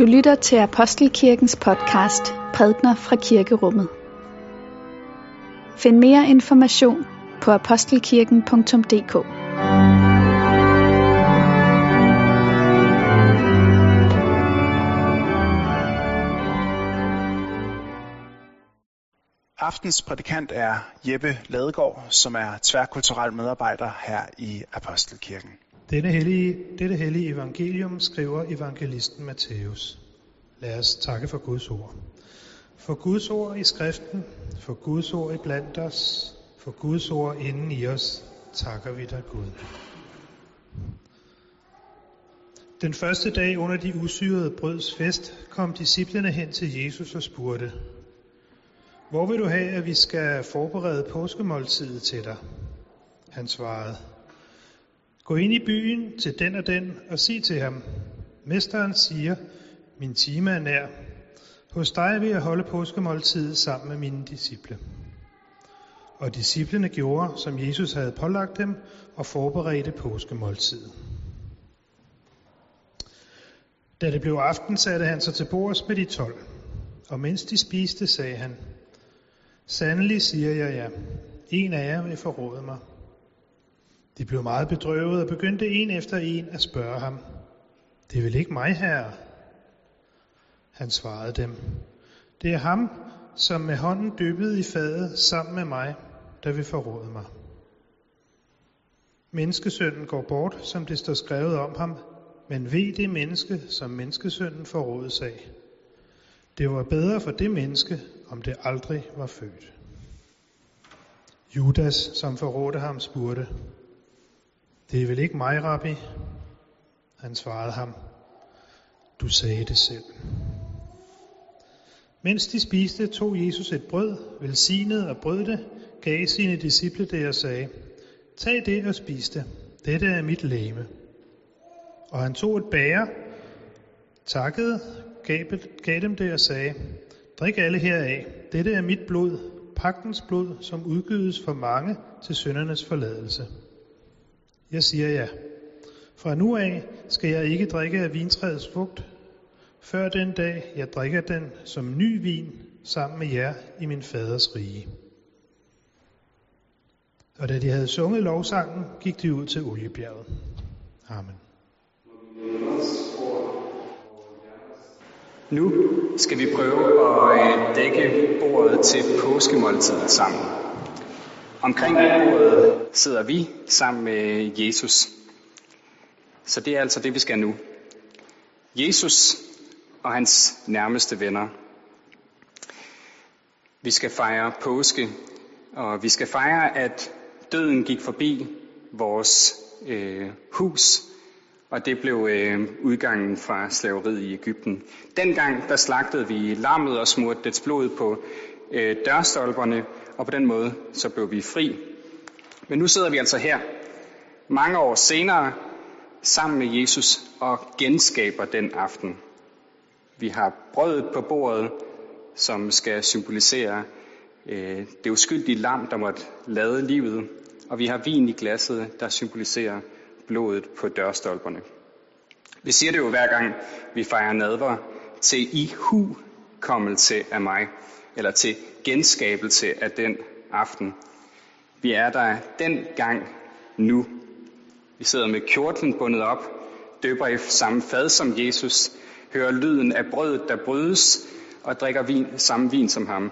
Du lytter til Apostelkirkens podcast Prædner fra Kirkerummet. Find mere information på apostelkirken.dk Aftens prædikant er Jeppe Ladegaard, som er tværkulturel medarbejder her i Apostelkirken. Denne hellige, dette hellige evangelium skriver evangelisten Matthæus. Lad os takke for Guds ord. For Guds ord i skriften, for Guds ord i blandt os, for Guds ord inden i os, takker vi dig Gud. Den første dag under de usyrede brøds fest kom disciplene hen til Jesus og spurgte, Hvor vil du have, at vi skal forberede påskemåltidet til dig? Han svarede, Gå ind i byen til den og den og sig til ham, Mesteren siger, min time er nær. Hos dig vil jeg holde påskemåltidet sammen med mine disciple. Og disciplene gjorde, som Jesus havde pålagt dem, og forberedte påskemåltidet. Da det blev aften, satte han sig til bords med de tolv. Og mens de spiste, sagde han, Sandelig siger jeg ja, en af jer vil forråde mig. De blev meget bedrøvet og begyndte en efter en at spørge ham, Det er vel ikke mig, herre? Han svarede dem, Det er ham, som med hånden dyppede i fadet sammen med mig, der vil forråde mig. Menneskesønnen går bort, som det står skrevet om ham, men ved det menneske, som menneskesønnen forrådes af. Det var bedre for det menneske, om det aldrig var født. Judas, som forrådte ham, spurgte, det er vel ikke mig, rabbi? Han svarede ham, Du sagde det selv. Mens de spiste, tog Jesus et brød, velsignede og brød det, gav sine disciple det og sagde, Tag det og spis det. Dette er mit læme. Og han tog et bære, takkede, gav, gav dem det og sagde, Drik alle heraf. Dette er mit blod, pagtens blod, som udgydes for mange til søndernes forladelse. Jeg siger ja. Fra nu af skal jeg ikke drikke af vintræets frugt, før den dag jeg drikker den som ny vin sammen med jer i min faders rige. Og da de havde sunget lovsangen, gik de ud til oliebjerget. Amen. Nu skal vi prøve at dække bordet til påskemåltidet sammen. Omkring bordet sidder vi sammen med Jesus. Så det er altså det, vi skal nu. Jesus og hans nærmeste venner. Vi skal fejre påske, og vi skal fejre, at døden gik forbi vores øh, hus, og det blev øh, udgangen fra slaveriet i Ægypten. Dengang der slagtede vi lammet og smurte dets blod på øh, dørstolperne, og på den måde så blev vi fri. Men nu sidder vi altså her, mange år senere, sammen med Jesus og genskaber den aften. Vi har brødet på bordet, som skal symbolisere øh, det uskyldige lam, der måtte lade livet, og vi har vin i glasset, der symboliserer blodet på dørstolperne. Vi siger det jo hver gang, vi fejrer nadver, til i hu kommelse af mig, eller til genskabelse af den aften. Vi er der den gang nu. Vi sidder med kjortlen bundet op, døber i samme fad som Jesus, hører lyden af brødet, der brydes, og drikker vin, samme vin som ham.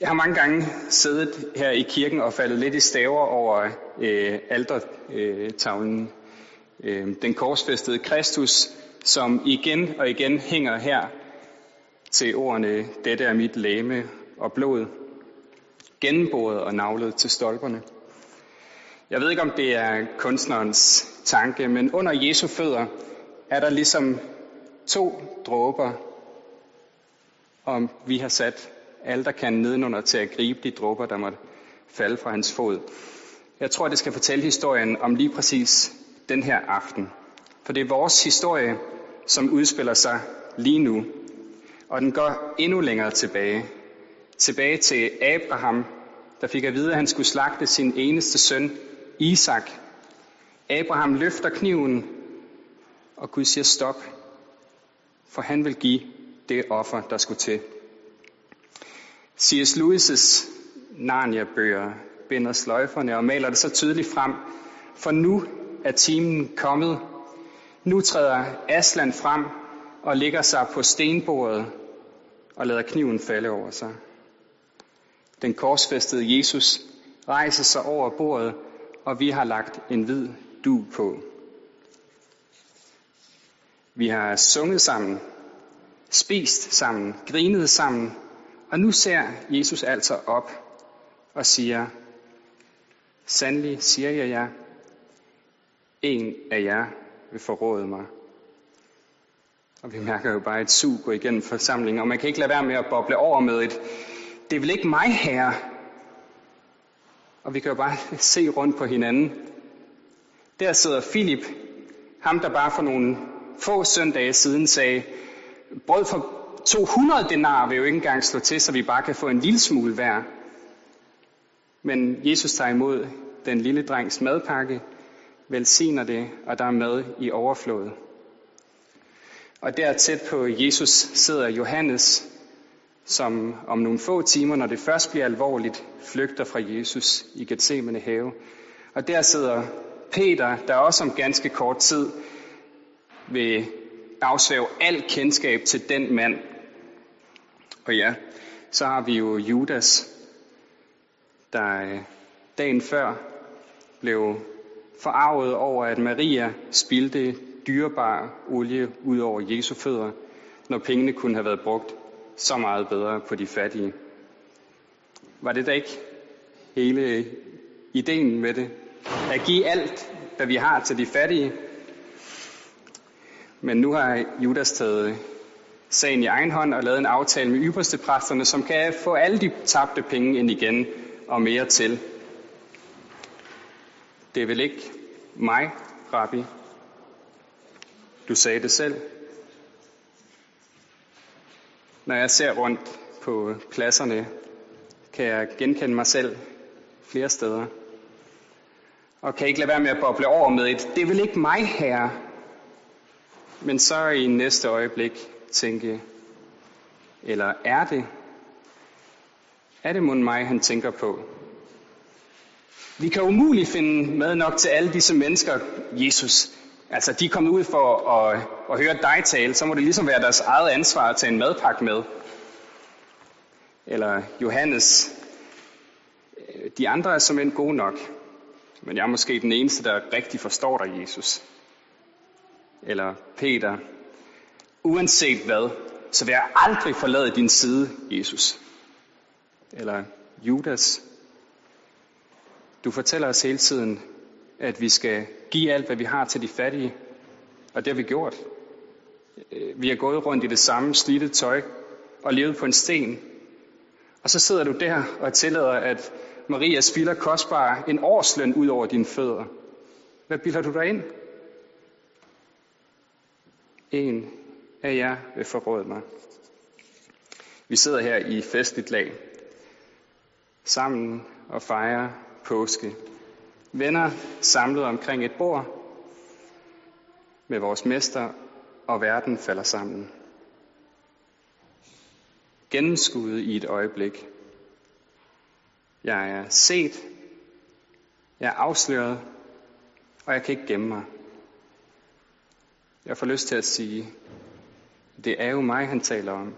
Jeg har mange gange siddet her i kirken og faldet lidt i staver over øh, altertavlen. Øh, den korsfæstede Kristus, som igen og igen hænger her til ordene, dette er mit læme og blod, gennemboret og navlet til stolperne. Jeg ved ikke, om det er kunstnerens tanke, men under Jesu fødder er der ligesom to dråber, og vi har sat kan nedenunder til at gribe de dråber, der måtte falde fra hans fod. Jeg tror, det skal fortælle historien om lige præcis den her aften. For det er vores historie, som udspiller sig lige nu. Og den går endnu længere tilbage. Tilbage til Abraham, der fik at vide, at han skulle slagte sin eneste søn, Isak. Abraham løfter kniven, og Gud siger stop. for han vil give det offer, der skulle til. C.S. Lewis' Narnia-bøger binder sløjferne og maler det så tydeligt frem, for nu er timen kommet. Nu træder Aslan frem og ligger sig på stenbordet og lader kniven falde over sig. Den korsfæstede Jesus rejser sig over bordet, og vi har lagt en hvid du på. Vi har sunget sammen, spist sammen, grinet sammen, og nu ser Jesus altså op og siger, Sandelig siger jeg jer, en af jer vil forråde mig. Og vi mærker jo bare et sug gå igennem forsamlingen, og man kan ikke lade være med at boble over med et, det er vel ikke mig her. Og vi kan jo bare se rundt på hinanden. Der sidder Filip, ham der bare for nogle få søndage siden sagde, brød for 200 denar vil jo ikke engang slå til, så vi bare kan få en lille smule hver. Men Jesus tager imod den lille drengs madpakke, velsigner det, og der er mad i overflod. Og der tæt på Jesus sidder Johannes, som om nogle få timer, når det først bliver alvorligt, flygter fra Jesus i Gethsemane have. Og der sidder Peter, der også om ganske kort tid vil afsvæve al kendskab til den mand. Og ja, så har vi jo Judas, der øh, dagen før blev forarvet over, at Maria spildte dyrebar olie ud over Jesu fødder, når pengene kunne have været brugt så meget bedre på de fattige. Var det da ikke hele ideen med det? At give alt, hvad vi har til de fattige. Men nu har Judas taget sagen i egen hånd og lavet en aftale med ypperste præsterne, som kan få alle de tabte penge ind igen og mere til. Det er vel ikke mig, rabbi? Du sagde det selv. Når jeg ser rundt på pladserne, kan jeg genkende mig selv flere steder. Og kan ikke lade være med at boble over med et, det er vel ikke mig her. Men så i næste øjeblik tænke, eller er det? Er det mon mig, han tænker på? Vi kan umuligt finde mad nok til alle disse mennesker, Jesus. Altså, de er kommet ud for at, at høre dig tale, så må det ligesom være deres eget ansvar at tage en madpakke med. Eller Johannes, øh, de andre er som gode nok, men jeg er måske den eneste, der rigtig forstår dig, Jesus. Eller Peter, uanset hvad, så vil jeg aldrig forlade din side, Jesus. Eller Judas, du fortæller os hele tiden, at vi skal give alt, hvad vi har til de fattige. Og det har vi gjort. Øh, vi har gået rundt i det samme slidte tøj og levet på en sten. Og så sidder du der og tillader, at Maria spilder kostbar en årsløn ud over dine fødder. Hvad bilder du dig ind? En af jer vil forråde mig. Vi sidder her i festligt lag, sammen og fejrer påske. Venner samlet omkring et bord med vores mester, og verden falder sammen. Gennemskuddet i et øjeblik. Jeg er set, jeg er afsløret, og jeg kan ikke gemme mig. Jeg får lyst til at sige, det er jo mig, han taler om.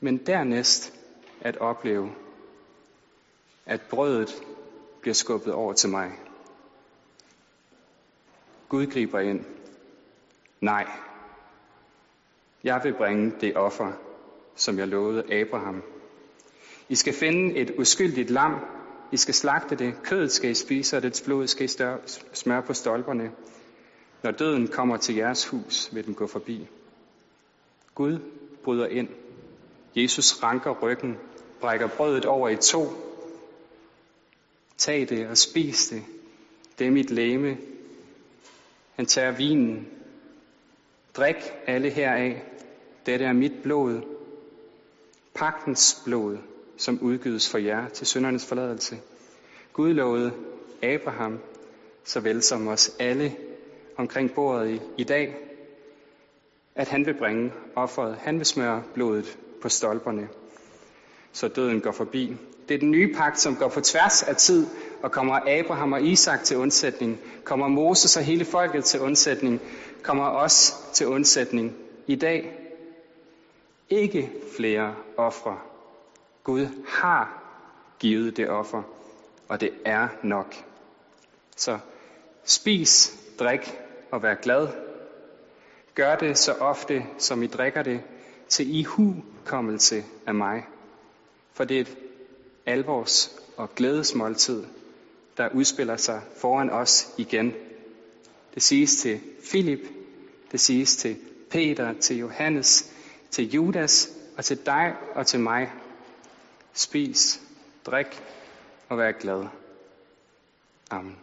Men dernæst at opleve, at brødet bliver skubbet over til mig. Gud griber ind. Nej, jeg vil bringe det offer, som jeg lovede Abraham. I skal finde et uskyldigt lam. I skal slagte det. Kødet skal I spise, og dets blod skal I smøre på stolperne. Når døden kommer til jeres hus, vil den gå forbi. Gud bryder ind. Jesus ranker ryggen, brækker brødet over i to Tag det og spis det. Det er mit læme. Han tager vinen. Drik alle heraf. Dette er mit blod. Pagtens blod, som udgives for jer til syndernes forladelse. Gud lovede Abraham, såvel som os alle omkring bordet i, i dag, at han vil bringe offeret. Han vil smøre blodet på stolperne, så døden går forbi. Det er den nye pagt, som går på tværs af tid, og kommer Abraham og Isak til undsætning, kommer Moses og hele folket til undsætning, kommer os til undsætning i dag. Ikke flere ofre. Gud har givet det offer, og det er nok. Så spis, drik og vær glad. Gør det så ofte, som I drikker det, til ihukommelse af mig. For det er et alvors- og glædesmåltid, der udspiller sig foran os igen. Det siges til Filip, det siges til Peter, til Johannes, til Judas og til dig og til mig. Spis, drik og vær glad. Amen.